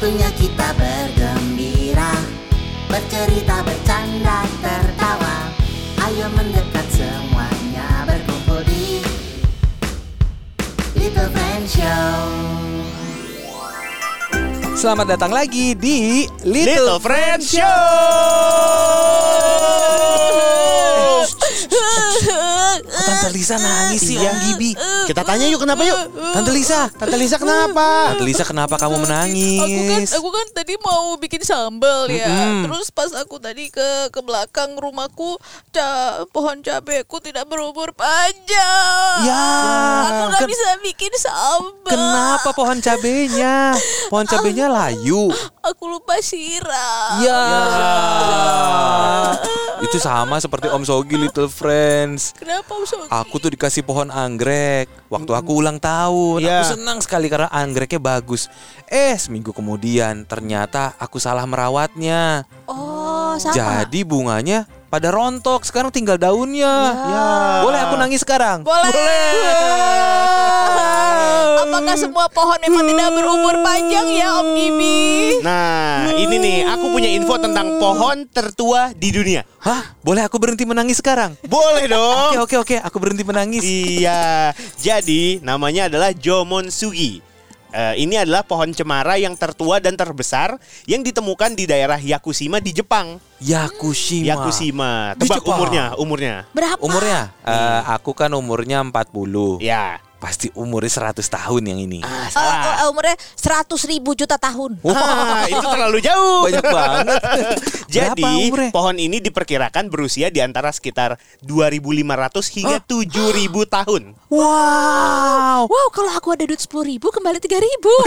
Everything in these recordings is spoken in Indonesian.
Waktunya kita bergembira. Bercerita, bercanda, tertawa. Ayo mendekat semuanya berkumpul di Little Friend Show. Selamat datang lagi di Little, Little Friend Show. Tante Lisa nangis sih Iya. Om Gibi Kita tanya yuk kenapa yuk? Tante Lisa Tante Lisa kenapa? Tante Lisa kenapa kamu Aku kan, menangis? aku kan tadi mau bikin sambal ya. Terus pas aku tadi ke ke belakang rumahku, ca, pohon cabeku tidak berumur panjang. Ya, aku nggak ken- bisa bikin sambal. Kenapa pohon cabenya? Pohon cabenya layu Aku lupa siram. Ya Itu sama seperti Om Sogi Little Friends Kenapa Sogi? Aku tuh dikasih pohon anggrek Waktu aku ulang tahun Iya. Aku senang sekali karena anggreknya bagus Eh seminggu kemudian ternyata aku salah merawatnya Oh, sama. Jadi bunganya pada rontok Sekarang tinggal daunnya Ya. Boleh aku nangis sekarang? Boleh. Apakah semua pohon memang tidak berumur panjang ya Om Gibi? Nah, ini nih aku punya info tentang pohon tertua di dunia. Hah? Boleh aku berhenti menangis sekarang? Boleh Oke dong. oke oke aku berhenti menangis Iya. Jadi namanya adalah Jomonsugi. Eh, ini adalah pohon cemara yang tertua dan terbesar yang ditemukan di daerah Yakushima di Jepang. Yakushima Yakushima. Tebak umurnya, umurnya. Berapa? Umurnya? Eh, aku kan umurnya 40 Ya. Pasti umurnya 100 tahun yang ini Ah, salah. eh, umurnya 100 ribu juta tahun. Wah, itu terlalu jauh. Banyak banget Jadi, pohon ini diperkirakan berusia di antara sekitar 2.500 hingga 7.000 tahun. Wow Wow, kalau aku ada duit 10 ribu kembali 3 ribu.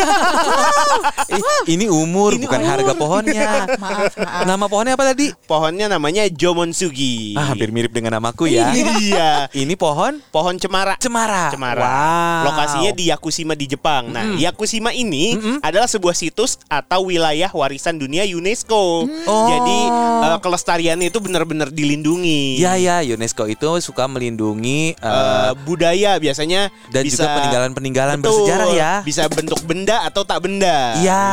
Eh, Ini umur Ini bukan umur. harga pohonnya maaf, maaf. Nama pohonnya apa tadi? Pohonnya namanya Jomonsugi. Ah, hampir mirip dengan namaku ya Iya. Ini pohon Pohon cemara. cemara Cemara. Wow Lokasinya di Yakushima di Jepang. Nah, Yakushima ini adalah sebuah situs atau wilayah warisan dunia UNESCO. Oh. Jadi eh, kelestariannya itu benar-benar dilindungi. Ya ya UNESCO itu suka melindungi eh, Eh, budaya biasanya dan bisa juga peninggalan-peninggalan bersejarah ya Bisa bentuk benda atau tak benda. Iya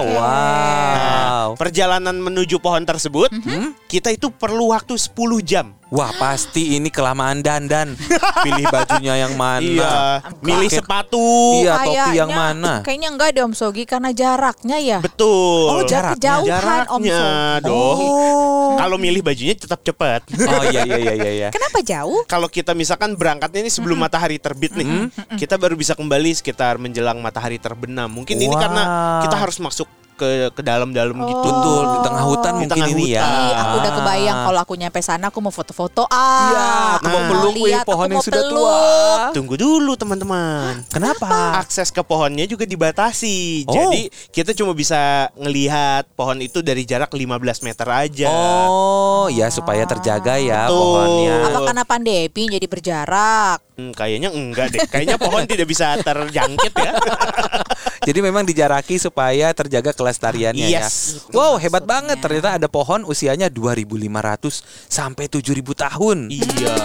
oke. Wow Nah, perjalanan menuju pohon tersebut, Mhm. kita itu perlu waktu 10 jam. Wah pasti ini kelamaan dandan Pilih bajunya yang mana Iya, milih Pakai- sepatu. Iya topi yang mana Kayaknya enggak deh Om Sogi karena jaraknya ya. Betul. Oh, jarak. Om Jaraknya Sogi. dong. Oh Kalau milih bajunya tetap cepat. Oh iya iya iya iya iya. Kenapa jauh? Kalau kita misalkan berangkatnya ini sebelum matahari terbit nih, kita baru bisa kembali sekitar menjelang matahari terbenam. Mungkin ini Wow. karena kita harus masuk ke ke dalam-dalam gitu. Betul di tengah hutan Di mungkin tengah ini ya hutan. Ih, aku udah kebayang kalau aku nyampe sana aku mau foto-foto ah. Iya, aku mau Nah. peluk wih, Lihat, aku pohon yang mau sudah peluk. tua. Tunggu dulu teman-teman. Kenapa? Akses ke pohonnya juga dibatasi. Oh. Jadi kita cuma bisa ngelihat pohon itu dari jarak 15 meter aja. Oh, ya supaya terjaga ya Betul. pohonnya. Apa karena pandemi jadi berjarak? Hmm, kayaknya enggak deh. Kayaknya pohon tidak bisa terjangkit ya. Jadi memang dijaraki supaya terjaga kelestariannya ya. Yes. Wow, hebat banget. Ternyata ada pohon usianya 2500 sampai 7000 tahun. iya.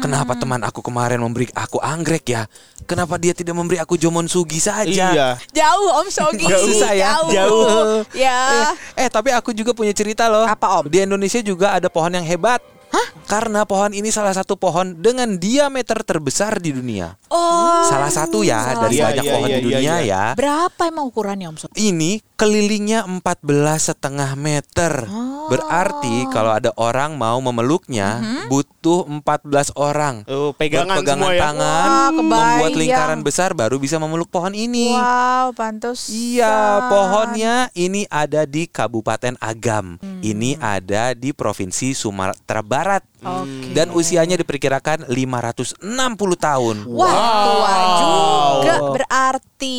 Kenapa teman aku kemarin memberi aku anggrek ya? Kenapa dia tidak memberi aku jomon sugi saja? Iya. Jauh Om Sogi. Jauh. Susah ya? Jauh. Ya. Eh, tapi aku juga punya cerita loh. Apa, Om? Di Indonesia juga ada pohon yang hebat. Hah? Karena pohon ini salah satu pohon dengan diameter terbesar di dunia. Oh. Salah satu ya dari Iya, banyak iya, pohon iya, di iya, dunia iya. ya. Berapa emang ukurannya Om Sogi? Ini kelilingnya 14 setengah meter. Oh. Berarti kalau ada orang mau memeluknya butuh 14 orang. Oh, pegangan Berpegangan semua ya. tangan, kebayang. membuat lingkaran besar baru bisa memeluk pohon ini. Wow, pantas. Iya, pohonnya ini ada di Kabupaten Agam. Hmm. Ini ada di Provinsi Sumatera Barat. Oke. Dan usianya diperkirakan 560 tahun. Wah, tua juga berarti.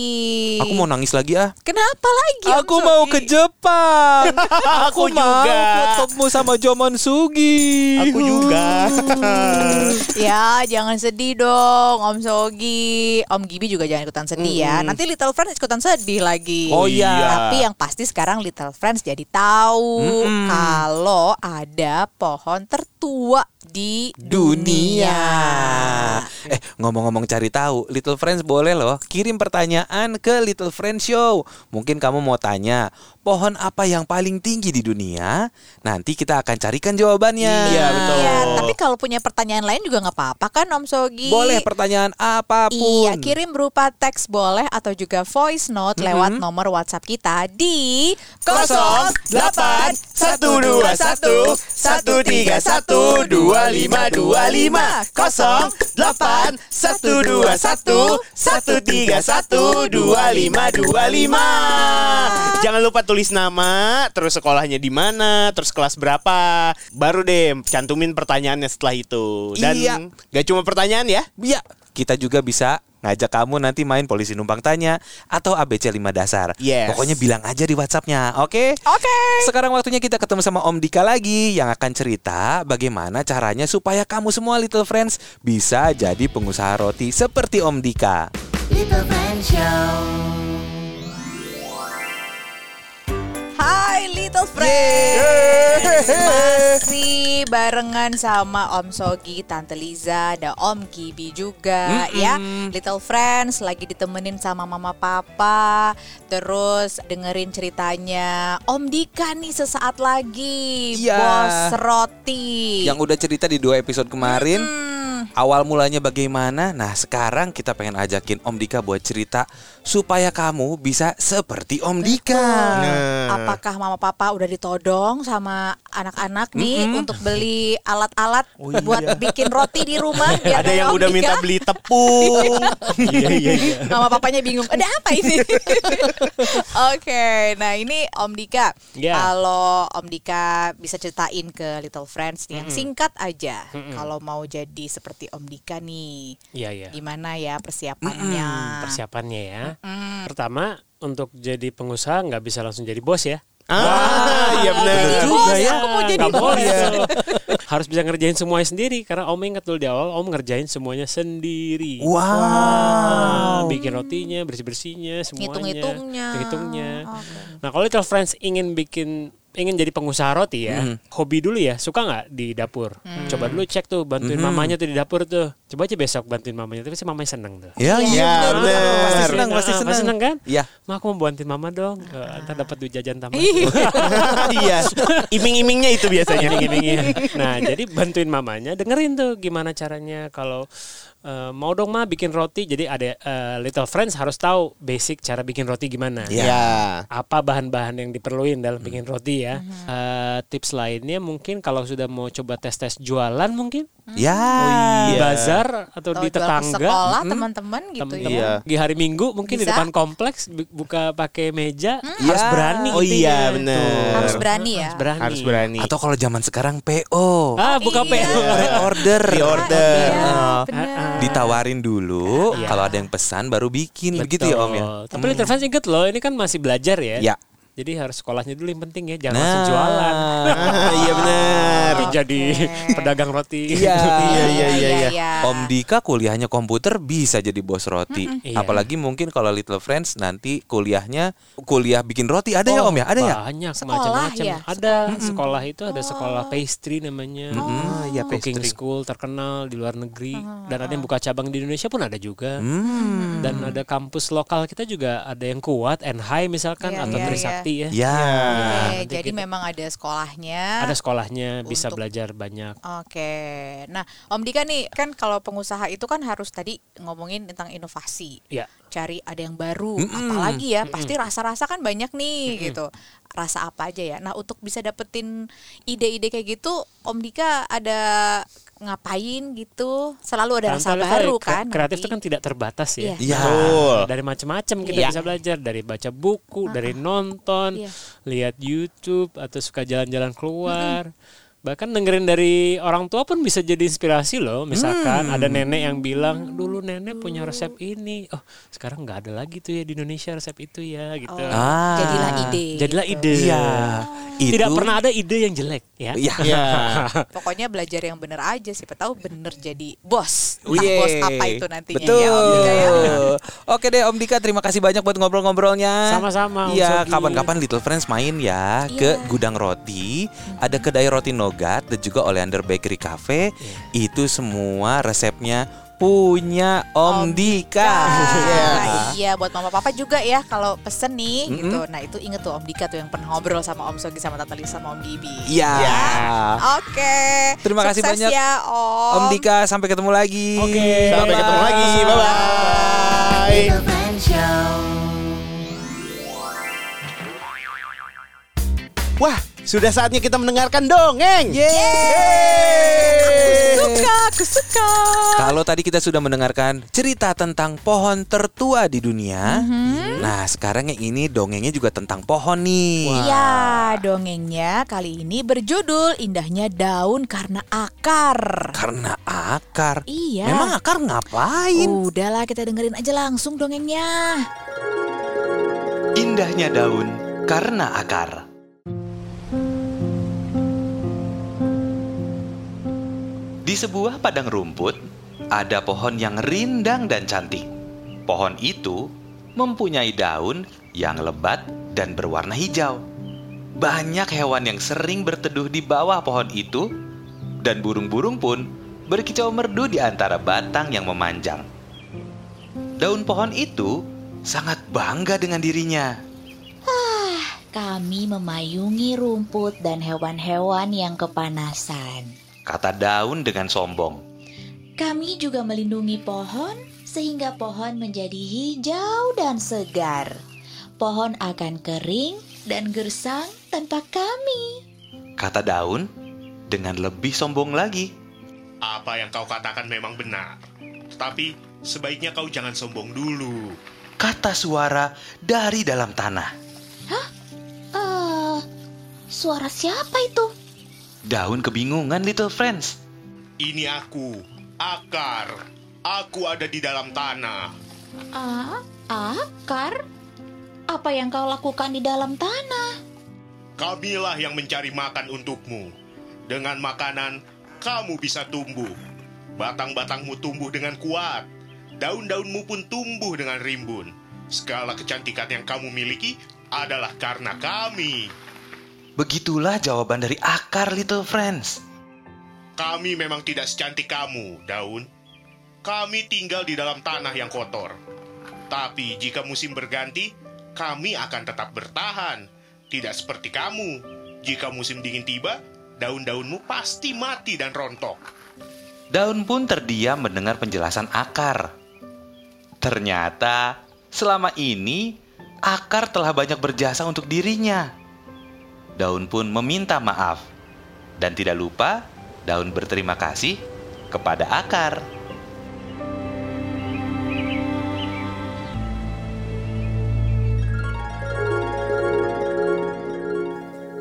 Aku mau nangis lagi ah. Kenapa lagi? Aku mau ke Jepang. Aku mau juga. ketemu sama Jomon Sugi. Aku juga. ya, jangan sedih dong, Om Sogi. Om Gibi juga jangan ikutan sedih ya. Nanti Little Friends ikutan sedih lagi. Oh, iya. Tapi yang pasti sekarang Little Friends jadi tahu Mm-mm. kalau ada pohon tertua di dunia. dunia. Eh, ngomong-ngomong cari tahu, Little Friends boleh loh kirim pertanyaan ke Little Friend Show. Mungkin kamu mau tanya, pohon apa yang paling tinggi di dunia? Nanti kita akan carikan jawabannya. Iya, betul. Iya, tapi kalau punya pertanyaan lain juga nggak apa-apa kan Om Sogi? Boleh pertanyaan apa pun. Iya, kirim berupa teks boleh atau juga voice note lewat nomor WhatsApp kita di 081812512525. Jangan lupa tulis nama, terus sekolahnya di mana, terus kelas berapa. Baru deh cantumin pertanyaannya setelah itu. Dan Iya. gak cuma pertanyaan ya. Iya, kita juga bisa ngajak kamu nanti main polisi numpang tanya atau ABC 5 dasar. Yes. Pokoknya bilang aja di WhatsAppnya, oke? Oke. Sekarang waktunya kita ketemu sama Om Dika lagi yang akan cerita bagaimana caranya supaya kamu semua Little Friends bisa jadi pengusaha roti seperti Om Dika. Little Friend Show. Friends. Masih barengan sama Om Sogi, Tante Liza, ada Om Gibi juga ya. Little Friends lagi ditemenin sama Mama Papa. Terus dengerin ceritanya Om Dika nih sesaat lagi. Iya. Bos roti. Yang udah cerita di dua episode kemarin, Hmm, awal mulanya bagaimana? Nah, sekarang kita pengen ajakin Om Dika buat cerita supaya kamu bisa seperti Om Dika. Nah. Apakah mama papa udah ditodong sama anak-anak nih untuk beli alat-alat buat bikin roti di rumah? biar Ada yang Om udah Dika? minta beli tepung. Iya iya iya. Mama papanya bingung, ada apa ini? Oke, nah ini Om Dika. Ya. Kalau Om Dika bisa ceritain ke Little Friends nih, yang singkat aja. Kalau mau jadi seperti Om Dika nih, Iya iya. gimana ya persiapannya? Persiapannya ya. Pertama untuk jadi pengusaha nggak bisa langsung jadi bos ya. Ah, iya benar. Juga ya. aku mau jadi bos. boleh. Harus bisa ngerjain semuanya sendiri karena Om ingat dulu di awal Om ngerjain semuanya sendiri. Wow. Ah, bikin rotinya, bersih-bersihnya, semuanya. Ngitung-ngitungnya. Hitungnya. Oke. Nah, kalau Little Friends ingin bikin ingin jadi pengusaha roti ya, hobi dulu ya, suka nggak di dapur? Coba dulu cek tuh, bantuin mamanya tuh di dapur tuh. Coba aja besok bantuin mamanya, tapi sih mamanya seneng tuh. Ya, Iya, benar. benar. Pasti senang, pasti Ah, senang. seneng kan? Iya. Ma aku mau bantuin mama dong. Eh, ntar dapat duit jajan tambah. Iya. Iming-imingnya itu biasanya. Iming-imingnya. Nah, jadi bantuin mamanya, dengerin tuh gimana caranya kalau eh, mau dong ma bikin roti. Jadi ada eh, Little Friends harus tahu basic cara bikin roti gimana. Iya. Ya. Apa bahan-bahan yang diperluin dalam bikin roti ya. Eh, tips lainnya mungkin kalau sudah mau coba tes-tes jualan mungkin Ya. di Iya. bazar atau Atau di jual ke tetangga. sekolah Mm-mm. teman-teman gitu Temen-temen ya. Iya. di hari Minggu mungkin di Bisa. depan kompleks bu- buka pakai meja harus Ya. berani Oh gitu iya, ya. bener. Tuh. Harus berani ya. Harus berani. Harus berani. Atau kalau zaman sekarang PO. Ah, buka iya. PO. Pre-order. Pre-order. Iya, Oh. benar. Ditawarin dulu, Iya. kalau ada yang pesan baru bikin. Begitu ya Om ya? Betul. Tapi Little Friends inget loh, ini kan masih belajar ya. Ya. Jadi harus sekolahnya dulu yang penting ya, jangan Nah. langsung jualan. Iya benar. Tapi jadi pedagang roti. Iya. Iya, iya, iya, iya. Om Dika kuliahnya komputer bisa jadi bos roti. Iya. Apalagi mungkin kalau Little Friends nanti kuliahnya kuliah bikin roti. Ada ya Oh, Om ya? Ada ya? Banyak Sekolah macam-macam. ya? Ada sekolah itu ada sekolah pastry namanya. Mm, iya, Cooking pastry. school terkenal di luar negeri dan ada yang buka cabang di Indonesia pun ada juga. Hmm. Dan ada kampus lokal kita juga ada yang kuat, and high misalkan Iya, atau iya, Trisakti ya. Ya. Oke, nanti jadi kita- memang ada sekolahnya. Ada sekolahnya bisa Untuk- belajar banyak. Oke, nah Om Dika nih kan kalau pengusaha itu kan harus tadi ngomongin tentang inovasi, Ya. cari ada yang baru, apalagi ya pasti rasa-rasa kan banyak nih gitu, rasa apa aja ya. Nah untuk bisa dapetin ide-ide kayak gitu, Om Dika ada ngapain gitu? Selalu ada rasa baru kan? Kreatif nanti. itu kan tidak terbatas ya. Betul. Dari macam-macam kita Iya. bisa belajar dari baca buku, dari nonton, Iya. lihat YouTube atau suka jalan-jalan keluar. Bahkan dengerin dari orang tua pun bisa jadi inspirasi loh. Misalkan Hmm. ada nenek yang bilang, dulu nenek punya resep ini. Oh, sekarang nggak ada lagi tuh ya di Indonesia resep itu ya gitu. Oh, Ah. jadilah ide. Jadilah gitu. ide. Iya. Tidak Itu- pernah ada ide yang jelek ya. Iya. Iya. Pokoknya belajar yang bener aja, siapa tahu bener jadi bos. Entah bos apa itu nantinya Betul. ya Om Dika ya. Oke deh Om Dika, terima kasih banyak buat ngobrol-ngobrolnya. Sama-sama, Iya, kapan-kapan Little Friends main ya ke Gudang Roti. Ada kedai roti Nogat dan juga Oleander Bakery Cafe. Iya. Itu semua resepnya punya Om Dika. Nah, iya buat mama papa juga ya kalau pesen nih gitu. Nah itu inget tuh Om Dika tuh yang pernah ngobrol sama Om Sogi sama Tante Lisa sama Om Gibi. Iya. Oke. Terima kasih Sukses banyak, ya Om. Om Dika sampai ketemu lagi. Oke, sampai ketemu lagi. Bye bye. Wah, sudah saatnya kita mendengarkan dongeng. Suka, aku suka. Kalau tadi kita sudah mendengarkan cerita tentang pohon tertua di dunia, nah sekarang yang ini dongengnya juga tentang pohon nih. Iya, dongengnya kali ini berjudul Indahnya Daun Karena Akar. Karena akar. Iya. Memang akar ngapain? Udahlah kita dengerin aja langsung dongengnya. Indahnya daun karena akar. Di sebuah padang rumput, ada pohon yang rindang dan cantik. Pohon itu mempunyai daun yang lebat dan berwarna hijau. Banyak hewan yang sering berteduh di bawah pohon itu, dan burung-burung pun berkicau merdu di antara batang yang memanjang. Daun pohon itu sangat bangga dengan dirinya. Kami memayungi rumput dan hewan-hewan yang kepanasan. Kata daun dengan sombong. Kami juga melindungi pohon sehingga pohon menjadi hijau dan segar. Pohon akan kering dan gersang tanpa kami. Kata daun dengan lebih sombong lagi. Apa yang kau katakan memang benar. Tapi sebaiknya kau jangan sombong dulu. Kata suara dari dalam tanah. Eh, suara siapa itu? Daun kebingungan Little Friends. Ini aku, akar. Aku ada di dalam tanah. Ah, akar? Apa yang kau lakukan di dalam tanah? Kamilah yang mencari makan untukmu. Dengan makanan, kamu bisa tumbuh. Batang-batangmu tumbuh dengan kuat. Daun-daunmu pun tumbuh dengan rimbun. Segala kecantikan yang kamu miliki adalah karena kami. Begitulah jawaban dari akar Little Friends. Kami memang tidak secantik kamu, daun. Kami tinggal di dalam tanah yang kotor. Tapi jika musim berganti, kami akan tetap bertahan. Tidak seperti kamu. Jika musim dingin tiba, daun-daunmu pasti mati dan rontok. Daun pun terdiam mendengar penjelasan akar. Ternyata selama ini akar telah banyak berjasa untuk dirinya. Daun pun meminta maaf dan tidak lupa daun berterima kasih kepada akar.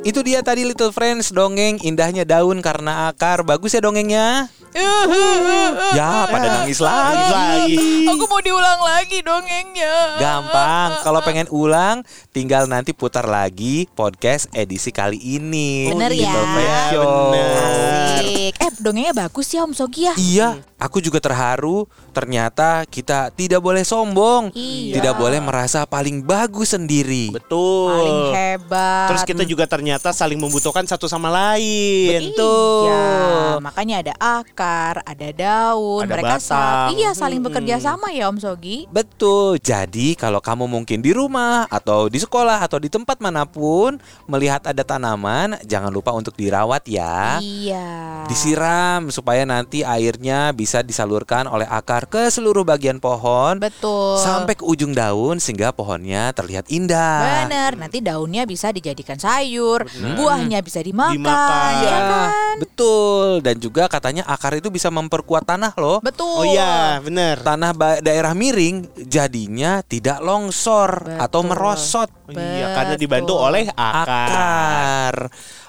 Itu dia tadi Little Friends dongeng indahnya daun karena akar. Bagus ya dongengnya? Ya, pada nangis lagi. lagi. Aku mau diulang lagi dongengnya. Gampang. Kalau pengen ulang, tinggal nanti putar lagi podcast edisi kali ini. Bener ya. Little Friends Show. Asik. Eh dongengnya bagus ya Om Sogi ya. Iya, aku juga terharu. Ternyata kita tidak boleh sombong, Iya. tidak boleh merasa paling bagus sendiri. Betul. Paling hebat. Terus kita juga ternyata saling membutuhkan satu sama lain. Betul. Iya, makanya ada akar, ada daun, Ada mereka batang. sa- iya saling bekerja sama ya Om Sogi. Betul. Jadi kalau kamu mungkin di rumah atau di sekolah atau di tempat mana pun melihat ada tanaman, jangan lupa untuk dirawat ya. Iya. Disiram supaya nanti airnya bisa disalurkan oleh akar ke seluruh bagian pohon Betul. sampai ke ujung daun sehingga pohonnya terlihat indah. Bener, nanti daunnya bisa dijadikan sayur, buahnya bisa dimakan, Dimakan. ya Ya, kan? betul. Dan juga katanya akar itu bisa memperkuat tanah loh. Betul. Oh iya, bener. Tanah ba- daerah miring jadinya tidak longsor atau Betul. merosot. Oh Iya, karena dibantu Betul. oleh akar. akar.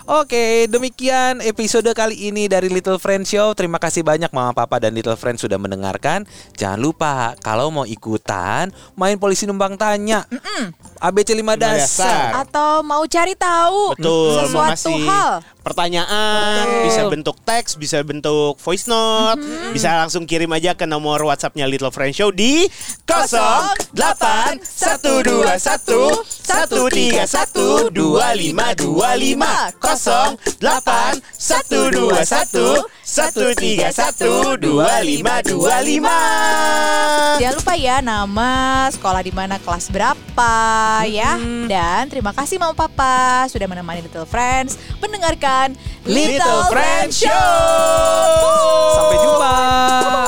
Oke, demikian episode kali ini dari Little Friends Show. Terima kasih banyak Mama Papa dan Little Friends sudah mendengarkan. Jangan lupa kalau mau ikutan main polisi numpang tanya. ABC 5 dasar. dasar. Atau mau cari tahu Betul, mau sesuatu ngasih hal. Pertanyaan, Betul. bisa bentuk teks, bisa bentuk voice note, bisa langsung kirim aja ke nomor WhatsAppnya Little Friend Show di 08121 131 2525 08121 satu tiga satu dua lima dua lima. Jangan lupa ya nama sekolah di mana kelas berapa hmm. ya dan terima kasih mama papa sudah menemani Little Friends mendengarkan Little, Little Friends Show. Sampai jumpa.